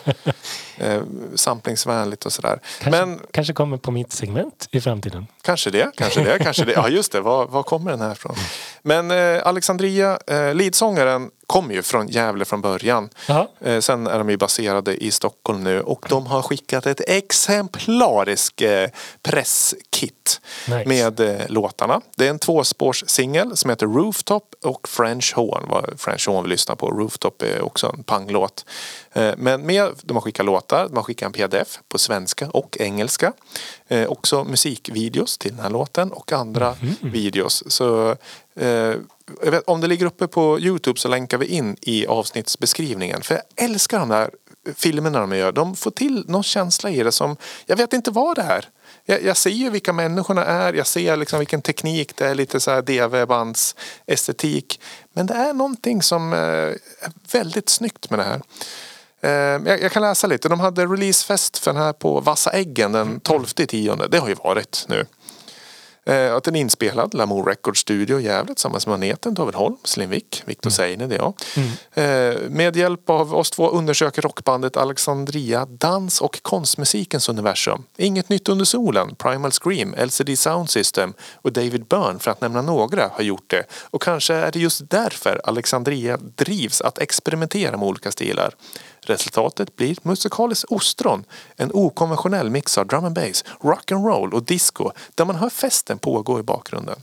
eh, samplingsvänligt och sådär. Kanske, Men kanske kommer på mitt segment i framtiden. Kanske det, kanske det, kanske det. Ja just det, var, var kommer den här ifrån? Men eh, Alexandria, eh, leadsångaren, kommer ju från Gävle från början. Eh, sen är de ju baserade i Stockholm nu och de har skickat ett exemplariskt eh, presskit Nice. med eh, låtarna. Det är en tvåspårssingel som heter Rooftop och French Horn. Vad French Horn vi lyssnar på. Rooftop är också en panglåt. Eh, men med, de har skickat låtar, de har skickat en pdf på svenska och engelska. Eh, också musikvideos till den här låten och andra videos. Så eh, vet, om det ligger uppe på Youtube så länkar vi in i avsnittsbeskrivningen. För jag älskar de där filmerna de gör. De får till någon känsla i det som, jag vet inte vad det är. Jag, jag ser ju vilka människorna är, jag ser liksom vilken teknik det är, lite så här DV-bands estetik. Men det är någonting som eh, är väldigt snyggt med det här. Eh, Jag, jag kan läsa lite. De hade releasefest för den här på Vassa Äggen den 12 tionde. Det har ju varit nu. Eh, Att är inspelad, Lamour Records Studio Gävle tillsammans med Maneten, David Holm, Slimvik, Victor Seine, det är jag. Eh, Med hjälp av oss två undersöker rockbandet Alexandria dans och konstmusikens universum. Inget nytt under solen, Primal Scream, LCD Sound System och David Byrne för att nämna några har gjort det. Och kanske är det just därför Alexandria drivs att experimentera med olika stilar. Resultatet blir musikaliskt ostron. En okonventionell mix av drum and bass, rock and roll och disco där man hör festen pågå i bakgrunden.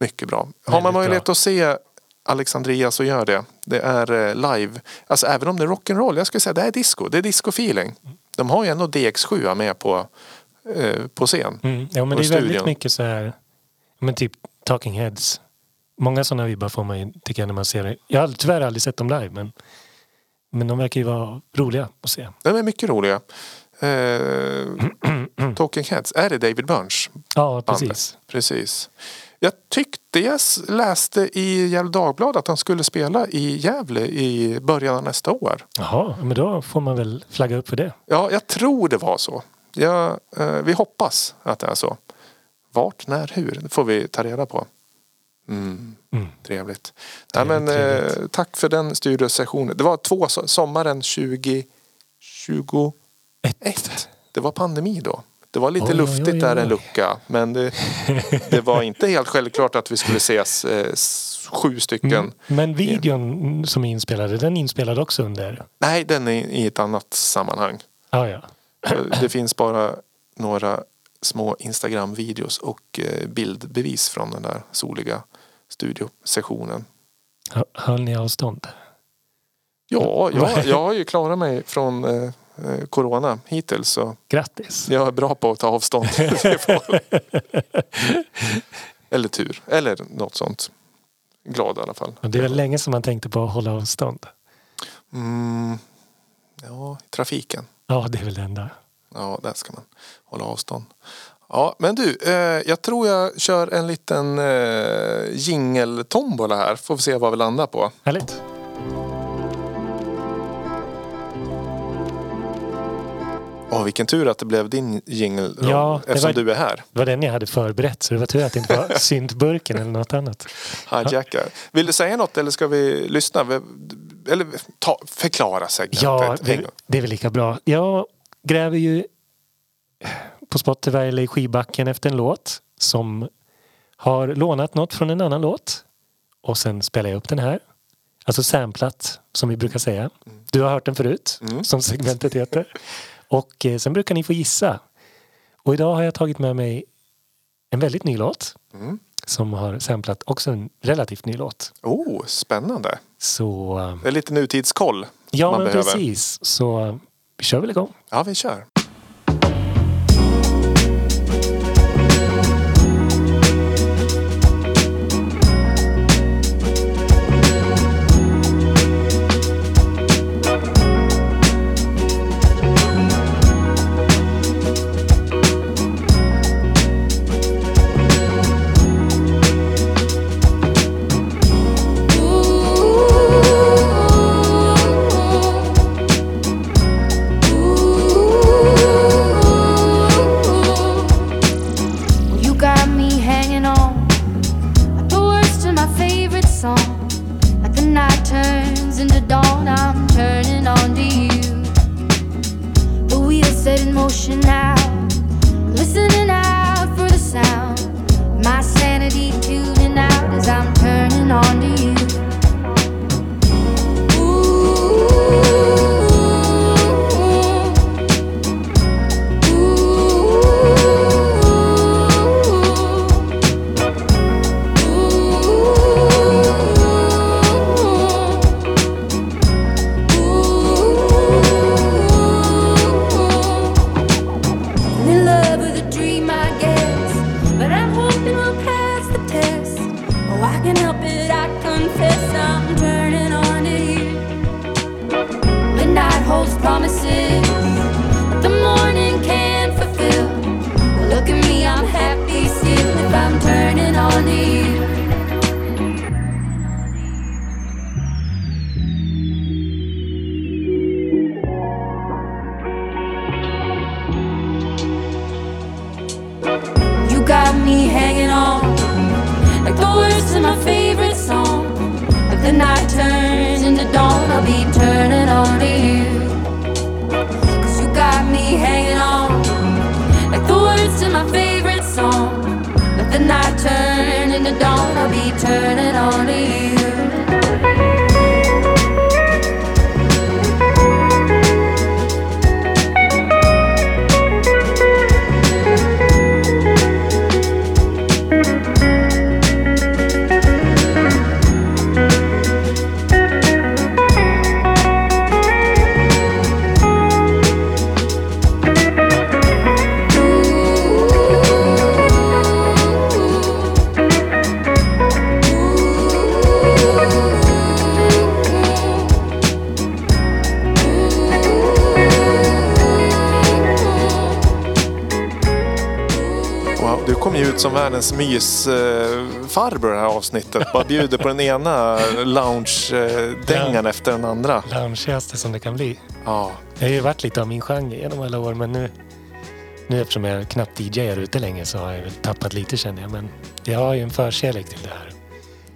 Mycket bra. Har Väldigt man bra. möjlighet att se Alexandria så gör det. Det är eh, live. Alltså även om det är rock'n'roll. Jag skulle säga det är disco. Det är disco-feeling. De har ju ändå DX7 med på, eh, på scen. Mm. Ja, men det är väldigt studion. mycket så här, men typ Talking Heads. Många sådana vibbar får man ju, tycker jag, när man ser det. Jag har tyvärr aldrig sett dem live, men, men de verkar ju vara roliga att se. De är mycket roliga. Eh, Talking Heads. Är det David Burns? Ja, bandet? precis. Precis. Jag tyckte jag läste i Gefle Dagblad att han skulle spela i Gävle i början av nästa år. Jaha, men då får man väl flagga upp för det. Ja, jag tror det var så. Jag, eh, vi hoppas att det är så. Vart, när, hur? Det får vi ta reda på. Mm, Mm. trevligt. Trevligt, men, eh, trevligt. tack för den studiosessionen. Det var två so- sommaren 2021. Ett. Det var pandemi då. Det var lite Oj, oj, luftigt oj, där en oj. lucka. Men det, det var inte helt självklart att vi skulle ses eh, sju stycken. Mm. Men videon som är inspelad, den är inspelad också under? Nej, den är i ett annat sammanhang. Ah, ja, Det finns bara några små Instagram-videos och eh, bildbevis från den där soliga studiosessionen. Höll ni avstånd? Ja, jag, jag har ju klarat mig från eh, eh, corona hittills så Grattis! jag är bra på att ta avstånd. Eller tur, eller något sånt. Glad i alla fall. Och Det är väl länge som man tänkte på att hålla avstånd? Mm, ja, trafiken. Ja, det är väl det enda. Ja, där ska man hålla avstånd. Ja, men du, eh, jag tror jag kör en liten eh, jingeltombola här. Får vi se vad vi landar på. Härligt! Åh, vilken tur att det blev din jingel Ja, eftersom var- du är här. Det var den jag hade förberett så det var tur att det inte var syntburken eller något annat. Hijackar. Vill du säga något eller ska vi lyssna? Eller ta, förklara segmentet. Ja, det, det är väl lika bra. Jag gräver ju på Spotify eller i skivbacken efter en låt som har lånat något från en annan låt. Och sen spelar jag upp den här. Alltså samplat, som vi brukar säga. Du har hört den förut, Mm. som segmentet heter. Och eh, sen brukar ni få gissa. Och idag har jag tagit med mig en väldigt ny låt. Mm. Som har samplat också en relativt ny låt. Oh, spännande. Så eh, Det är lite nutidskoll ja, men behöver. precis. Så eh, vi kör väl igång. Ja, vi kör. Me hanging on like the words to my favorite song. If the night turns into dawn, I'll be turning on to you. Cause you got me hanging on like the words to my favorite song. If the night turns into dawn, I'll be turning on to you. Ut som världens mysfarbror det här avsnittet. Bara bjuder på den ena lounge-dängan Ja. efter den andra. Loungeigaste som det kan bli. Ja, Det har ju varit lite av min genre genom alla år men nu, nu eftersom jag knappt DJar ute länge så har jag väl tappat lite känner jag. Men jag har ju en förkärlek till det här.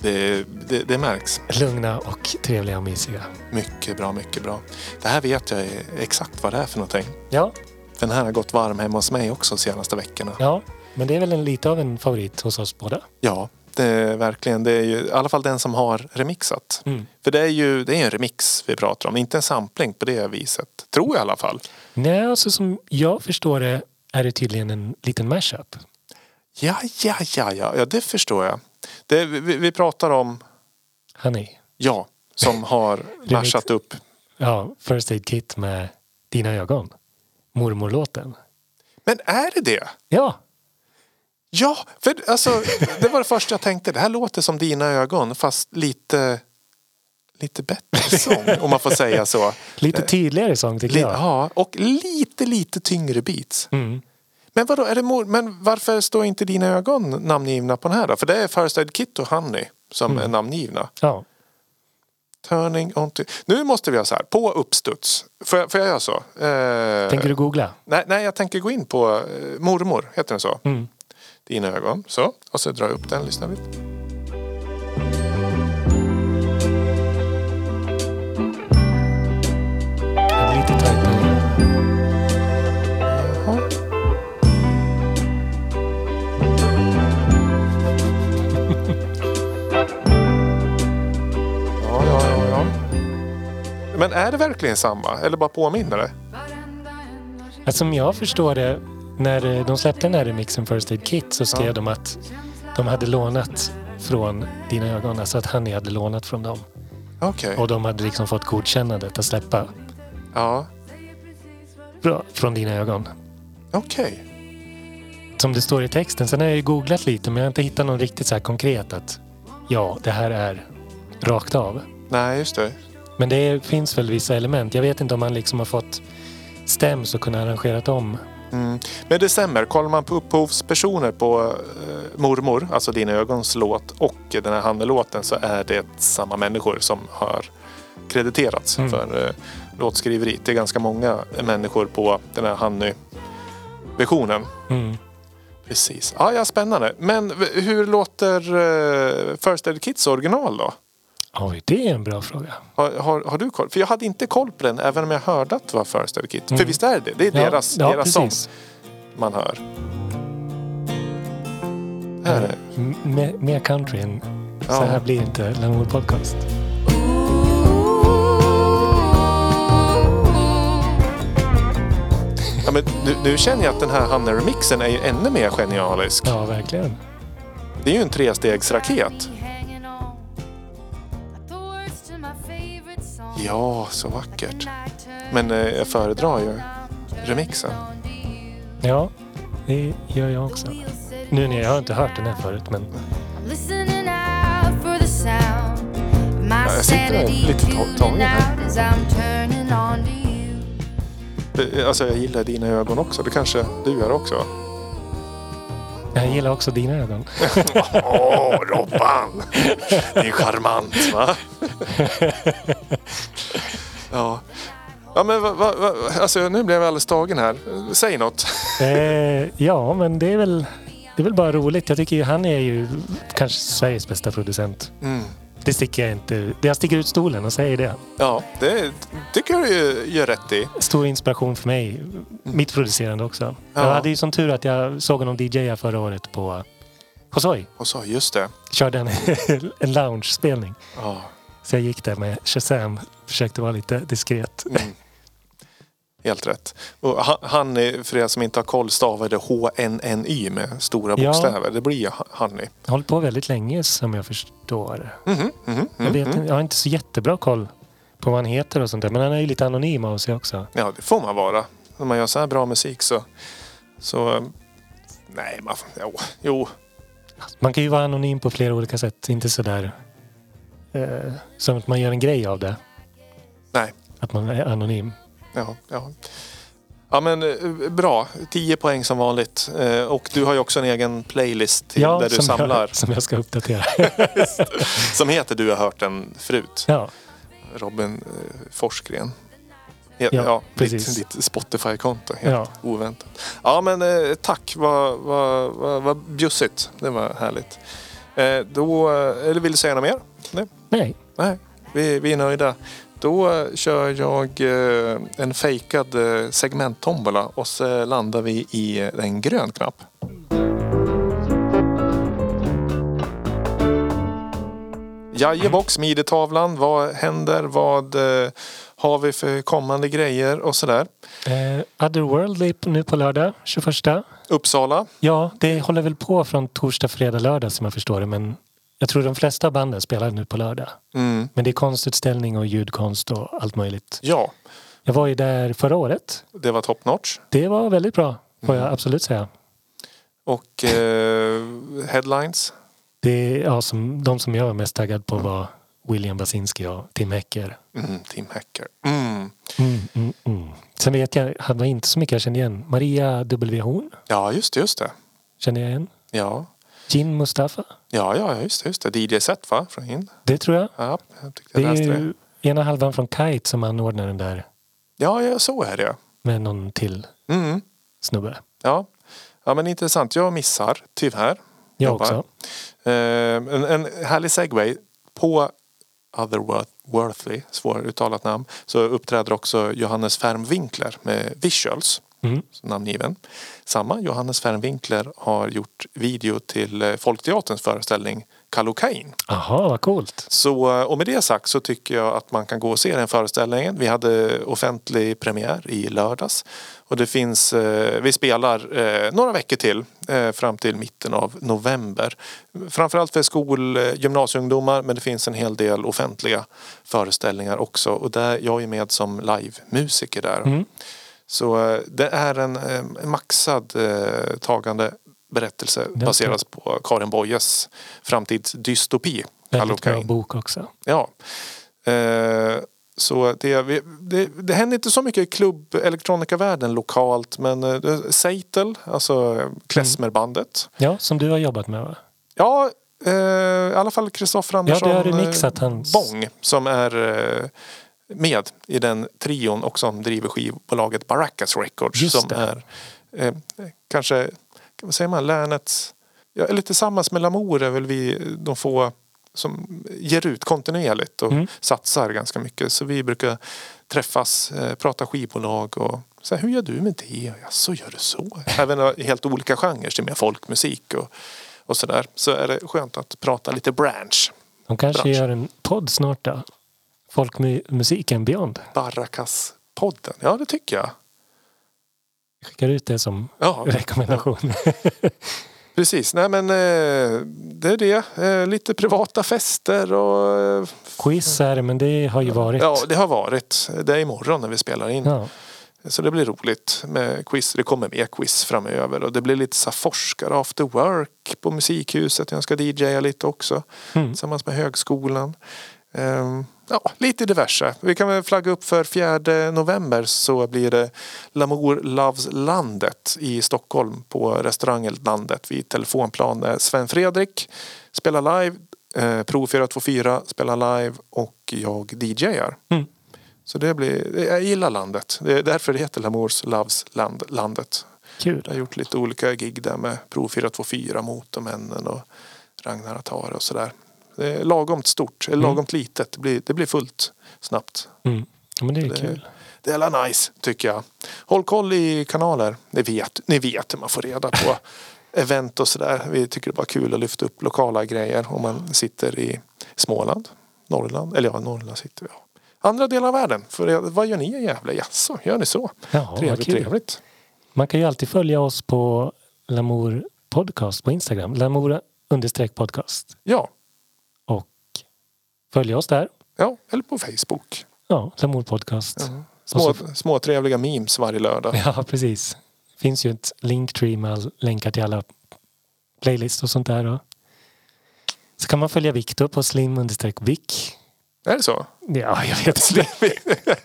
det, det, det märks. Lugna och trevliga och mysiga. Mycket bra, mycket bra. Det här vet jag exakt vad det är för någonting. Ja, För den här har gått varm hemma hos mig också de senaste veckorna. ja. Men det är väl en, lite av en favorit hos oss båda. Ja, det är verkligen. Det är ju i alla fall den som har remixat. Mm. För det är ju det är en remix vi pratar om, inte en sampling på det viset. Tror jag i alla fall. Nej, alltså som jag förstår det är det tydligen en liten mashup. Ja, ja, ja, ja, ja det förstår jag. Det, vi, vi pratar om, Honey. ja, som har mashat upp. Ja, First Aid Kit med Dina ögon. Mormorlåten. Men är det det? Ja, Ja, för alltså, det var det första jag tänkte. Det här låter som dina ögon fast lite, lite bättre sång om man får säga så. lite tydligare sång tycker jag. ja, och lite, lite tyngre beats. Mm. Men vadå, är det mor- men varför står inte dina ögon namngivna på den här då? För det är First Aid Kit och Honey som är namngivna. Ja. Turning on to... Nu måste vi göra så här, på uppstuds. Får jag, får jag göra så? Eh, Tänker du googla? nej, nej, jag tänker gå in på eh, Mormor, heter den så? Mm. Dina ögon, så. Och så drar jag upp den, lyssnar vi. Lite tajtare. Jaha. Ja, ja, ja, ja. Men är det verkligen samma? Eller bara påminner det? Alltså, som jag förstår det, när eh, de släppte den här remixen First Aid Kit så skrev Ja. de att de hade lånat från Dina ögon. Alltså att Honey hade lånat från dem. Okej. Och de hade liksom fått godkännandet att släppa Ja, bra, från Dina ögon. okej. Som det står i texten. Sen har jag ju googlat lite men jag har inte hittat någon riktigt så här konkret att ja, det här är rakt av. Nej, just det. Men det finns väl vissa element. Jag vet inte om man liksom har fått stäms och kunnat arrangerat om. Mm. Men det stämmer. Kollar man på upphovspersoner på eh, Mormor, alltså Dina ögons låt och den här Hanne-låten så är det samma människor som har krediterats Mm. för eh, låtskriveriet. Det är ganska många människor på den här Hanny-versionen. Mm. Precis. Ja, ja, spännande. Men hur låter eh, First Aid Kids original då? Oj, det är en bra fråga. Har, har, har du koll? För jag hade inte koll på den även om jag hörde att det var First Aid. För Mm. visst är det det? är deras, ja, deras sång man hör. Här är M- Mer, country än så Ja. här blir inte Lamour Podcast. Ja, men nu, nu känner jag att den här Hanne-remixen är ju ännu mer genialisk. Ja, verkligen. Det är ju en trestegsraket. Ja, så vackert. Men eh, jag föredrar ju remixen. Ja, det gör jag också. Nu när jag har inte hört den här förut, men. My jag sitter lite ta- tagen här. För, alltså jag gillar dina ögon också. Det kanske du gör också? Jag gillar också dina ögon. Åh, Robban! Din charmant, va? ja. Ja, men va, va, va, alltså, nu blev jag alldeles tagen här. Säg något. Eh, ja, men det är väl det är väl bara roligt. Jag tycker ju han är ju kanske Sveriges bästa producent. Mm. Det sticker jag inte... Jag sticker ut stolen och säger det. Ja, det tycker jag du gör rätt i. Stor inspiration för mig. Mitt producerande också. Ja. Jag hade ju som tur att jag såg honom DJa förra året på Hosoi. Så, just det. Körde en, en lounge-spelning. Ja. Så jag gick där med Shazam. Försökte vara lite diskret. Mm. Helt rätt. Och han- för er som inte har koll, stavade H-N-N-Y med stora Ja. bokstäver. Det blir ju. Jag har hållit på väldigt länge som jag förstår. Mhm, mhm, Jag, mhm, vet, mhm. inte- jag har inte så jättebra koll på vad han heter och sånt där. Men han är ju lite anonym av sig också. Ja, det får man vara. När man gör så här bra musik så... så nej, man. Jo. jo. Man kan ju vara anonym på flera olika sätt. Inte sådär eh, som att man gör en grej av det. Nej. Att man är anonym. Ja, ja. Ja men eh, bra, 10 poäng som vanligt. Eh, Och du har ju också en egen playlist till där du samlar. Jag, som jag ska uppdatera. Som heter Du har hört den förut. ja, Robin eh, Forsgren. Ja, ja, precis. ditt, ditt Spotify-konto. Helt Ja. oväntat. Ja men tack, vad, vad, vad, vad bjussigt. Det var härligt. Då, eller vill du säga något mer? Nej, nej. Nej vi, vi är nöjda. Då kör jag eh, en fejkad eh, segmenttombola och så landar vi i en grön knapp. Jajebox, midetavlan. Vad händer? Vad eh, har vi för kommande grejer och sådär? Eh, Otherworldly nu på lördag, 21. Uppsala. Ja, det håller väl på från torsdag, fredag, lördag som jag förstår det. Men jag tror de flesta av banden spelar nu på lördag. Mm. Men det är konstutställning och ljudkonst och allt möjligt. Ja, Jag var ju där förra året. det var top notch. Det var väldigt bra, får Mm. jag absolut säga. Och eh, headlines. Det, ja, som, de som jag var mest taggad på var William Basinski och Tim Hecker. Mm, Tim Hacker. Mm. Mm, mm, mm. Sen vet jag, det var inte så mycket jag kände igen. Maria W. Horn Ja, just det, just det. kände jag igen. Ja, Gin Mustafa, ja, ja just det. Just det. DJ Set va? Från in. det tror jag. Ja, jag tyckte Det jag är läste det. ju ena halvan från Kite som anordnar den där Ja, ja, så är det. med någon till Mm. snubbe. Ja. ja, men intressant. Jag missar tyvärr. Jag Jobbar. också. Eh, en, en härlig segway. På Otherworldly, svåruttalat namn, så uppträder också Johannes Färm Winkler med Visuals. Mm. namngiven. Samma Johannes Färm Winkler har gjort video till eh, Folkteaterns föreställning Kallocain. Jaha, vad coolt. Så, eh, och med det sagt så tycker jag att man kan gå och se den föreställningen. Vi hade offentlig premiär i lördags. Och det finns, eh, vi spelar några veckor till fram till mitten av november. Framförallt för skol eh, gymnasieungdomar men det finns en hel del offentliga föreställningar också. Och där, jag är med som livemusiker där. Mm. Så eh, det är en, eh, en maxad eh, tagande berättelse Det baserad på Karin Boyes framtidsdystopi. Väldigt bra bok också. Ja. Eh, så det, det, det händer inte så mycket i klubb elektronikavärlden lokalt men eh, det- Seitel, alltså klezmerbandet. Ja, som du har jobbat med va? Ja, eh, i alla fall Kristoffer Andersson Ja, du har remixat hans- Bång som är med i den trion och som driver skivbolaget Baracas Records Just som det. är eh, kanske, vad säger man, länets, ja, eller tillsammans med Lamour är väl vi de få som ger ut kontinuerligt och Mm. satsar ganska mycket. Så vi brukar träffas, eh, prata skivbolag och så här, hur gör du med det? Ja, så gör du så. Även helt olika genrer, till med folkmusik och, och sådär. Så är det skönt att prata lite bransch. De kanske Bransch. gör en podd snart då. Folkmusiken Beyond. Barrakas-podden. Ja, det tycker jag. Vi skickar ut det som Ja, rekommendation. precis. Nej, men eh, det är det. Eh, lite privata fester och... Eh, Quiz är det, men det har ju varit. ja, det har varit. Det är imorgon när vi spelar in. Ja. Så det blir roligt med quiz. Det kommer mer quiz framöver och det blir lite så forskare after work på Musikhuset. Jag ska DJa lite också Mm. tillsammans med högskolan. Ehm, ja, lite diverse. Vi kan väl flagga upp för 4 november så blir det Lamour Loves Landet i Stockholm på restaurangen Landet vid telefonplan Sven Fredrik spelar live, eh, Pro 424 spelar live och jag DJar. Mm. Så det blir, jag gillar landet. Det är därför det heter Lamours Loves land, Landet. Kul. Jag har gjort lite olika gig där med Pro 424, Motormännen och Ragnar Atare och sådär. Det är lagomt stort, eller Mm. lagomt litet. Det blir, det blir fullt snabbt. Mm. Ja, men det är Det- kul. Det är alla nice tycker jag. Håll koll i kanaler. Ni vet, ni vet hur man får reda på event och sådär. Vi tycker det är bara kul att lyfta upp lokala grejer om man sitter i Småland, Norrland, eller ja, Norrland sitter vi. Ja. Andra delar av världen. För vad gör ni i Gävle? Jaså, gör ni så? Ja, trevligt, trevligt. Man kan ju alltid följa oss på Lamour Podcast på Instagram. Lamour understreck podcast. Ja, följa oss där. ja, eller på Facebook. Ja, Lamour Podcast. Ja. Små, Och små trevliga memes varje lördag. Ja, precis. finns ju ett linktree med all, länkar till alla playlists och sånt där. Då. Så kan man följa Viktor på slim understreck vick. Är det så? Ja, jag vet.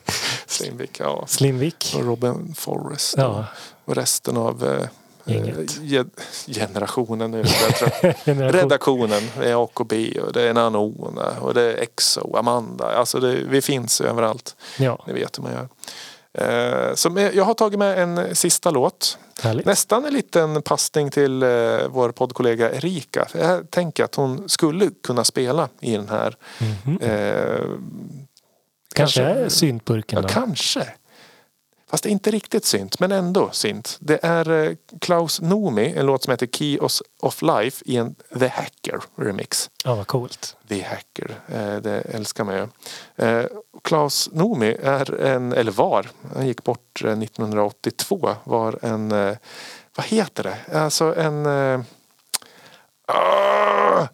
Slimvik, ja. Slimvik. Och Robin Forrest. Ja, Och resten av eh, Gänget. eh, ge- generationen nu. Generation. Redaktionen. Det är AKB och det är Nanona och det är Exo, Amanda. Alltså det, vi finns överallt. Ja, Ni vet hur man gör. Eh, så jag har tagit med en sista låt. härligt. Nästan en liten passning till eh, vår poddkollega Erika. Jag tänker att hon skulle kunna spela i den här. Mhm. Eh, Kanske kanske- syntburken Ja, kanske. Fast det är inte riktigt synt, men ändå synt. Det är eh, Klaus Nomi, en låt som heter Key of- Life i en The Hacker remix. Ja, vad coolt. The Hacker, eh, det älskar man ju. Eh, Klaus Nomi är en, eller var, han gick bort eh, 1982, var en, vad heter det, alltså en, ah,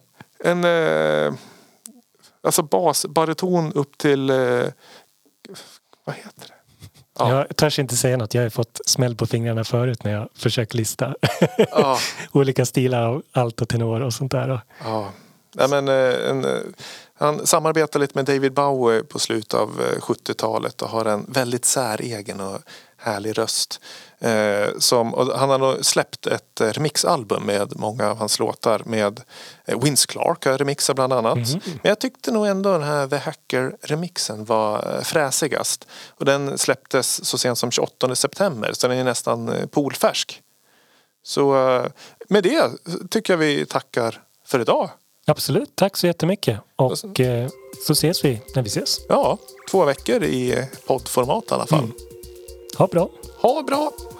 en, alltså bas, bariton upp till, vad heter det? Ja. Jag törs inte säga något. Jag har fått smäll på fingrarna förut när jag försökt lista Ja, olika stilar av alt och tenor och sånt där. ja. Nej, men, eh, en, eh, han samarbetar lite med David Bowie på slutet av eh, 70-talet och har en väldigt säregen och härlig röst. Eh, som, han har släppt ett eh, remixalbum med många av hans låtar med eh, Vince Clark har remixat bland annat. Mhm. Men jag tyckte nog ändå den här The Hacker-remixen var eh, fräsigast. Och den släpptes så sent som 28 september så den är nästan eh, polfärsk. Så eh, med det tycker jag vi tackar för idag. Absolut, tack så jättemycket. Och eh, så ses vi när vi ses. Ja, två veckor i poddformat i alla fall. Ha bra! Ha bra!